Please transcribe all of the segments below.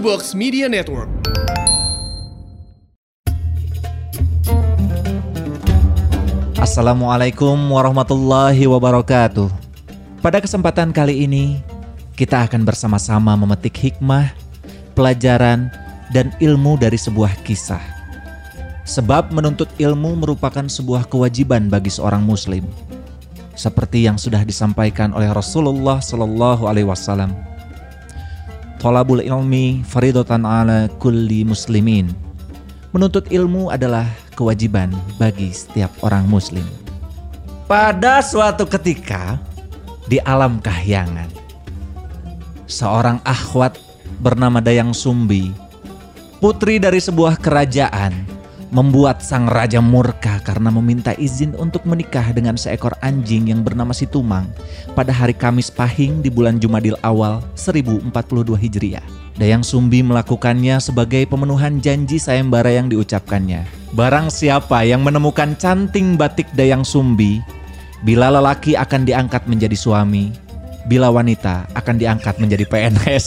Box Media Network. Assalamualaikum warahmatullahi wabarakatuh. Pada kesempatan kali ini, kita akan bersama-sama memetik hikmah, pelajaran, dan ilmu dari sebuah kisah. Sebab menuntut ilmu merupakan sebuah kewajiban bagi seorang muslim. Seperti yang sudah disampaikan oleh Rasulullah Shallallahu alaihi wasallam. Tolabul ilmi faridatan ala kulli muslimin. Menuntut ilmu adalah kewajiban bagi setiap orang muslim. Pada suatu ketika di alam kahyangan, seorang akhwat bernama Dayang Sumbi, putri dari sebuah kerajaan, membuat sang raja murka karena meminta izin untuk menikah dengan seekor anjing yang bernama Situmang pada hari Kamis Pahing di bulan Jumadil awal 1042 Hijriah. Dayang Sumbi melakukannya sebagai pemenuhan janji sayembara yang diucapkannya. Barang siapa yang menemukan canting batik Dayang Sumbi, bila lelaki akan diangkat menjadi suami, bila wanita akan diangkat menjadi PNS.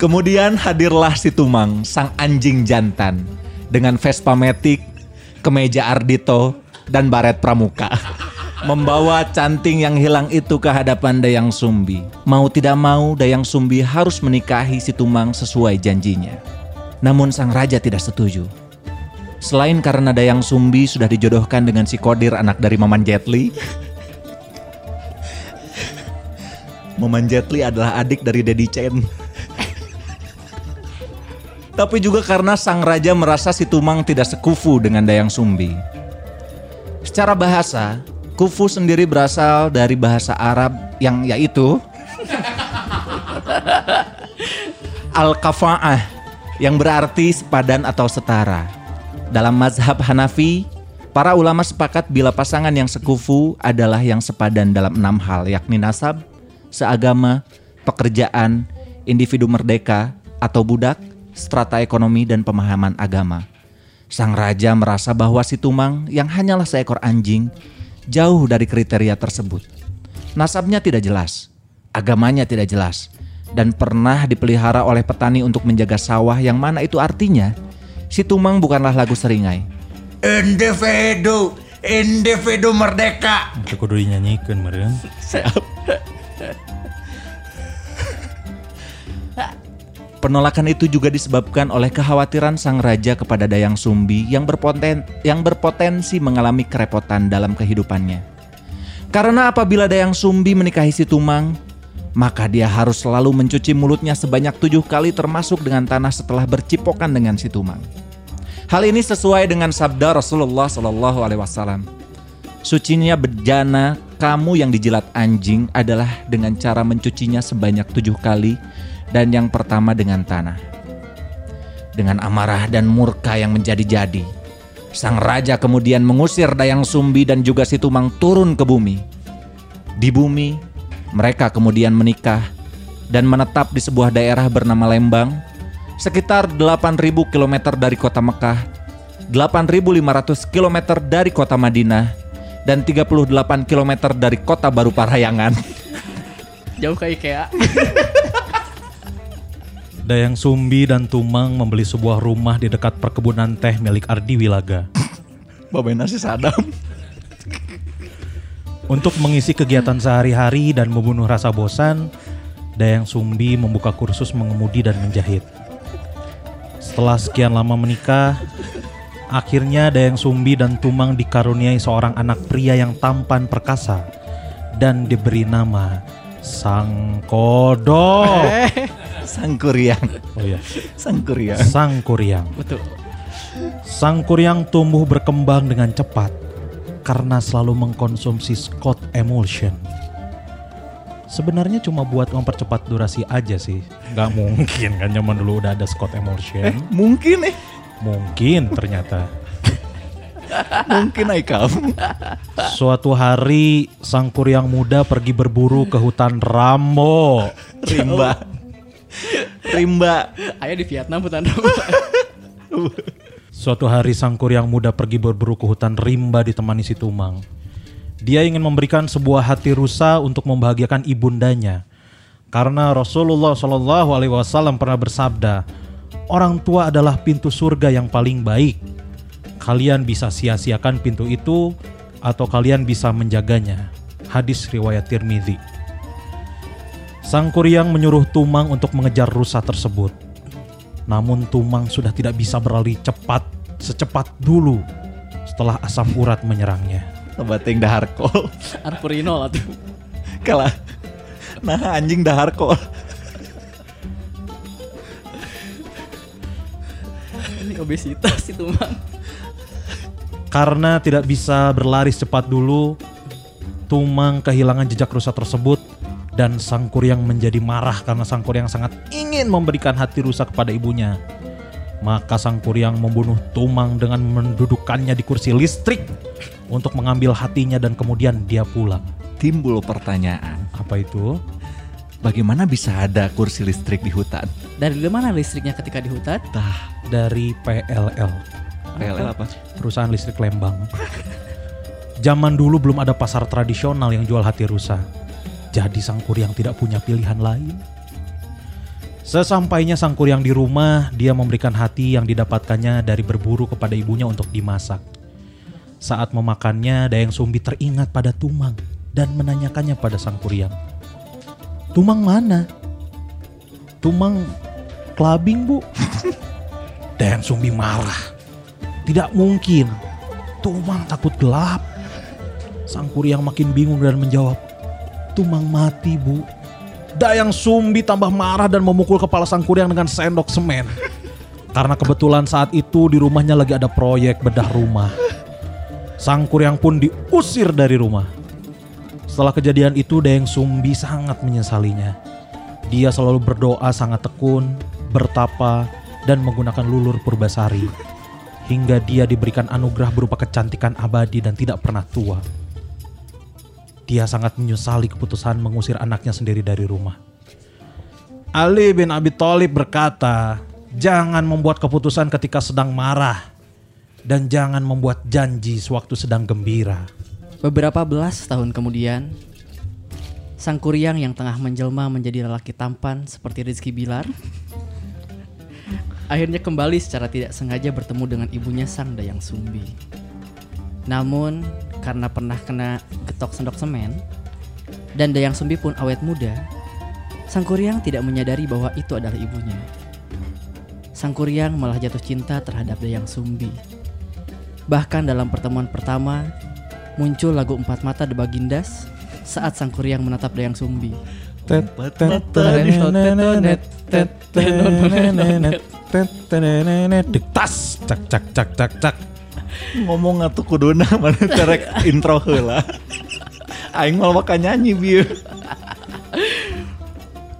Kemudian hadirlah si Tumang, sang anjing jantan, dengan Vespa Matic, kemeja Ardito, dan baret pramuka. Membawa canting yang hilang itu ke hadapan Dayang Sumbi. Mau tidak mau, Dayang Sumbi harus menikahi si Tumang sesuai janjinya. Namun sang raja tidak setuju. Selain karena Dayang Sumbi sudah dijodohkan dengan si Kodir anak dari Maman Jetli. Maman Jetli adalah adik dari Dedi Chen. Tapi juga karena sang raja merasa si Tumang tidak sekufu dengan Dayang Sumbi. Secara bahasa, kufu sendiri berasal dari bahasa Arab yang yaitu al-kafa'ah yang berarti sepadan atau setara. Dalam mazhab Hanafi, para ulama sepakat bila pasangan yang sekufu adalah yang sepadan dalam enam hal yakni nasab, seagama, pekerjaan, individu merdeka atau budak, strata ekonomi dan pemahaman agama. Sang raja merasa bahwa si Tumang yang hanyalah seekor anjing jauh dari kriteria tersebut. Nasabnya tidak jelas, agamanya tidak jelas, dan pernah dipelihara oleh petani untuk menjaga sawah yang mana itu artinya si Tumang bukanlah lagu seringai. Individu, individu merdeka. Itu kudu dinyanyikan meren. Penolakan itu juga disebabkan oleh kekhawatiran sang raja kepada Dayang Sumbi yang berpoten yang berpotensi mengalami kerepotan dalam kehidupannya. Karena apabila Dayang Sumbi menikahi si Tumang, maka dia harus selalu mencuci mulutnya sebanyak tujuh kali termasuk dengan tanah setelah bercipokan dengan si Tumang. Hal ini sesuai dengan sabda Rasulullah Shallallahu Alaihi Wasallam. Sucinya bejana kamu yang dijilat anjing adalah dengan cara mencucinya sebanyak tujuh kali dan yang pertama dengan tanah. Dengan amarah dan murka yang menjadi-jadi, sang raja kemudian mengusir Dayang Sumbi dan juga si Tumang turun ke bumi. Di bumi, mereka kemudian menikah dan menetap di sebuah daerah bernama Lembang, sekitar 8.000 km dari kota Mekah, 8.500 km dari kota Madinah, dan 38 km dari kota Baru Parayangan. Jauh ke IKEA. Dayang Sumbi dan Tumang membeli sebuah rumah di dekat perkebunan teh milik Ardi Wilaga. Bapak nasi sadam. Untuk mengisi kegiatan sehari-hari dan membunuh rasa bosan, Dayang Sumbi membuka kursus mengemudi dan menjahit. Setelah sekian lama menikah, akhirnya Dayang Sumbi dan Tumang dikaruniai seorang anak pria yang tampan perkasa dan diberi nama Sang Kodok. Sang Kuryang. Oh iya, Sang Kuryang. Sang Kuryang. Betul. Sang Kuryang tumbuh berkembang dengan cepat karena selalu mengkonsumsi Scott Emulsion. Sebenarnya cuma buat mempercepat durasi aja sih. Nggak mungkin kan zaman dulu udah ada Scott Emulsion. Mungkin eh. Mungkin ternyata. Mungkin ay kamu. Suatu hari sang kuryang muda pergi berburu ke hutan Rambo. Rimba. Rimba. Ayah di Vietnam hutan Suatu hari sang kuryang muda pergi berburu ke hutan rimba ditemani si Tumang. Dia ingin memberikan sebuah hati rusa untuk membahagiakan ibundanya. Karena Rasulullah Shallallahu Alaihi Wasallam pernah bersabda, orang tua adalah pintu surga yang paling baik. Kalian bisa sia-siakan pintu itu atau kalian bisa menjaganya. Hadis riwayat Tirmidzi. Sang Kuryang menyuruh Tumang untuk mengejar rusa tersebut. Namun Tumang sudah tidak bisa berlari cepat secepat dulu setelah asam urat menyerangnya. Bating dahar kol. Arpurino lah tuh. Kalah. Nah anjing dahar kol. Ini obesitas itu mang. Karena tidak bisa berlari secepat dulu, Tumang kehilangan jejak rusa tersebut dan Sang Kuryang menjadi marah karena Sang Kuryang sangat ingin memberikan hati rusa kepada ibunya. Maka Sang Kuryang membunuh Tumang dengan mendudukkannya di kursi listrik untuk mengambil hatinya dan kemudian dia pulang. Timbul pertanyaan. Apa itu? Bagaimana bisa ada kursi listrik di hutan? Dari mana listriknya ketika di hutan? Tah, Dari PLL, PLL apa? perusahaan listrik Lembang. Zaman dulu belum ada pasar tradisional yang jual hati rusa. Jadi Sang Kuryang tidak punya pilihan lain. Sesampainya Sang Kuryang di rumah, dia memberikan hati yang didapatkannya dari berburu kepada ibunya untuk dimasak. Saat memakannya, Dayang Sumbi teringat pada Tumang dan menanyakannya pada Sang Kuryang. Tumang mana? Tumang clubbing bu. Dayang Sumbi marah. Tidak mungkin. Tumang takut gelap. Sang Kuryang makin bingung dan menjawab. Tumang mati bu. Dayang Sumbi tambah marah dan memukul kepala Sang Kuryang dengan sendok semen. Karena kebetulan saat itu di rumahnya lagi ada proyek bedah rumah. Sang Kuryang pun diusir dari rumah. Setelah kejadian itu Dayang Sumbi sangat menyesalinya. Dia selalu berdoa sangat tekun, bertapa, dan menggunakan lulur purbasari. Hingga dia diberikan anugerah berupa kecantikan abadi dan tidak pernah tua. Dia sangat menyesali keputusan mengusir anaknya sendiri dari rumah. Ali bin Abi Thalib berkata, jangan membuat keputusan ketika sedang marah. Dan jangan membuat janji sewaktu sedang gembira. Beberapa belas tahun kemudian, Sang Kuryang yang tengah menjelma menjadi lelaki tampan seperti Rizky Bilar, akhirnya kembali secara tidak sengaja bertemu dengan ibunya Sang Dayang Sumbi. Namun, karena pernah kena getok sendok semen, dan Dayang Sumbi pun awet muda, Sang Kuryang tidak menyadari bahwa itu adalah ibunya. Sang Kuryang malah jatuh cinta terhadap Dayang Sumbi. Bahkan dalam pertemuan pertama, muncul lagu Empat Mata The Bagindas saat Sang Kuryang menatap Dayang Sumbi. Tas, cak cak cak cak cak. Ngomong atuh kuduna mana terek intro heula. Aing malah bakal nyanyi bieu.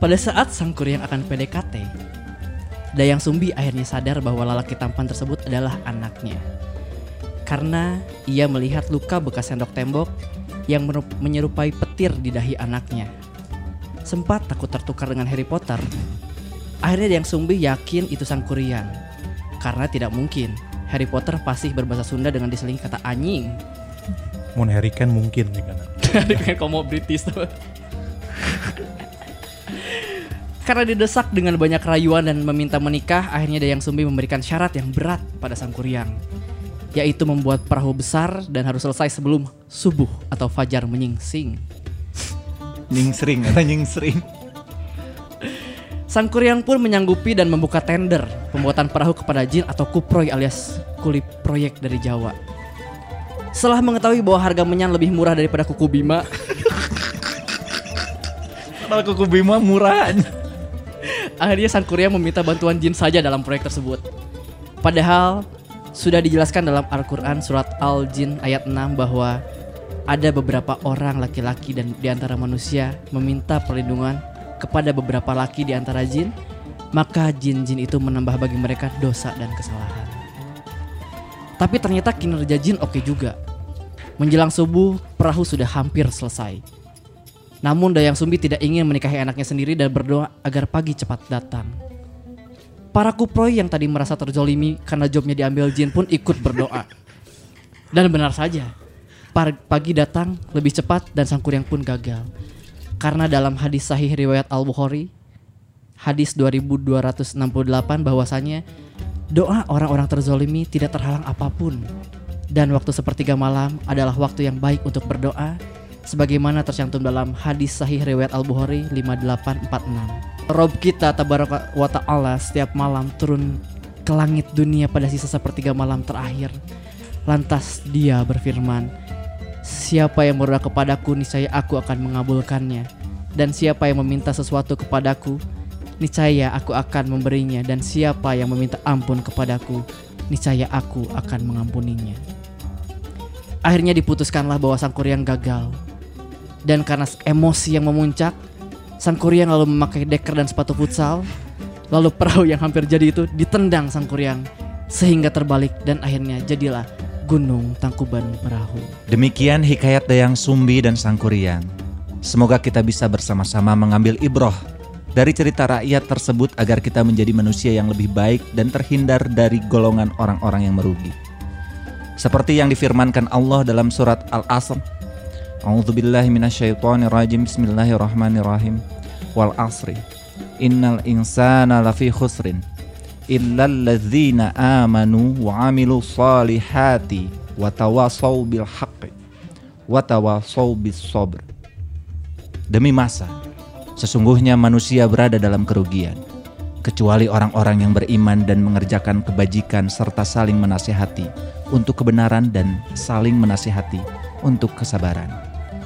Pada saat Sang Kuryang akan PDKT, Dayang Sumbi akhirnya sadar bahwa lelaki tampan tersebut adalah anaknya. Karena ia melihat luka bekas sendok tembok yang menyerupai petir di dahi anaknya. Sempat takut tertukar dengan Harry Potter. Akhirnya Dayang Sumbi yakin itu Sang Kuryang. Karena tidak mungkin Harry Potter pasti berbahasa Sunda dengan diselingi kata anjing. Mun Harry Kane mungkin nih kan. dengan komo British tuh. Karena didesak dengan banyak rayuan dan meminta menikah, akhirnya Dayang Sumbi memberikan syarat yang berat pada Sang Kuryang, yaitu membuat perahu besar dan harus selesai sebelum subuh atau fajar menyingsing. Nyingsring, eta nyingsring. Sang Kuryang pun menyanggupi dan membuka tender pembuatan perahu kepada jin atau kuproy alias kuli proyek dari Jawa. Setelah mengetahui bahwa harga menyan lebih murah daripada kuku Bima, Padahal kuku Bima murah. Akhirnya Sang Kuryang meminta bantuan jin saja dalam proyek tersebut. Padahal sudah dijelaskan dalam Al-Quran surat Al-Jin ayat 6 bahwa ada beberapa orang laki-laki dan di antara manusia meminta perlindungan kepada beberapa laki di antara jin, maka jin-jin itu menambah bagi mereka dosa dan kesalahan. Tapi ternyata kinerja jin oke juga. Menjelang subuh, perahu sudah hampir selesai. Namun Dayang Sumbi tidak ingin menikahi anaknya sendiri dan berdoa agar pagi cepat datang. Para kuproy yang tadi merasa terzolimi karena jobnya diambil jin pun ikut berdoa. Dan benar saja, pagi datang lebih cepat dan sang kuryang pun gagal. Karena dalam hadis sahih riwayat Al-Bukhari, hadis 2268 bahwasanya doa orang-orang terzolimi tidak terhalang apa pun. Dan waktu sepertiga malam adalah waktu yang baik untuk berdoa sebagaimana tercantum dalam hadis sahih riwayat Al-Bukhari 5846. Rob kita tabaraka wa ta'ala setiap malam turun ke langit dunia pada sisa sepertiga malam terakhir. Lantas dia berfirman, Siapa yang berdoa kepadaku, niscaya aku akan mengabulkannya. Dan siapa yang meminta sesuatu kepadaku, niscaya aku akan memberinya. Dan siapa yang meminta ampun kepadaku, niscaya aku akan mengampuninya. Akhirnya diputuskanlah bahwa sang kuryang gagal. Dan karena emosi yang memuncak, sang kuryang lalu memakai deker dan sepatu futsal. Lalu perahu yang hampir jadi itu ditendang sang kuryang sehingga terbalik dan akhirnya jadilah gunung tangkuban perahu. Demikian hikayat Dayang Sumbi dan Sang Kuryang. Semoga kita bisa bersama-sama mengambil ibroh dari cerita rakyat tersebut agar kita menjadi manusia yang lebih baik dan terhindar dari golongan orang-orang yang merugi. Seperti yang difirmankan Allah dalam surat Al-Asr. A'udzubillahi minasyaitonirrajim. Bismillahirrahmanirrahim. Wal asri. Innal insana lafi khusrin illalladzina amanu wa amilu salihati wa tawasau bil wa tawasau bis sabr. Demi masa, sesungguhnya manusia berada dalam kerugian, kecuali orang-orang yang beriman dan mengerjakan kebajikan serta saling menasihati untuk kebenaran dan saling menasihati untuk kesabaran.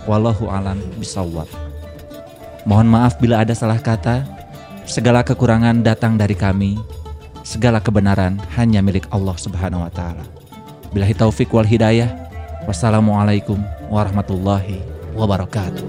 Wallahu alam bisawab. Mohon maaf bila ada salah kata. Segala kekurangan datang dari kami. Segala kebenaran hanya milik Allah Subhanahu wa taala. Billahi taufik wal hidayah. Wassalamualaikum warahmatullahi wabarakatuh.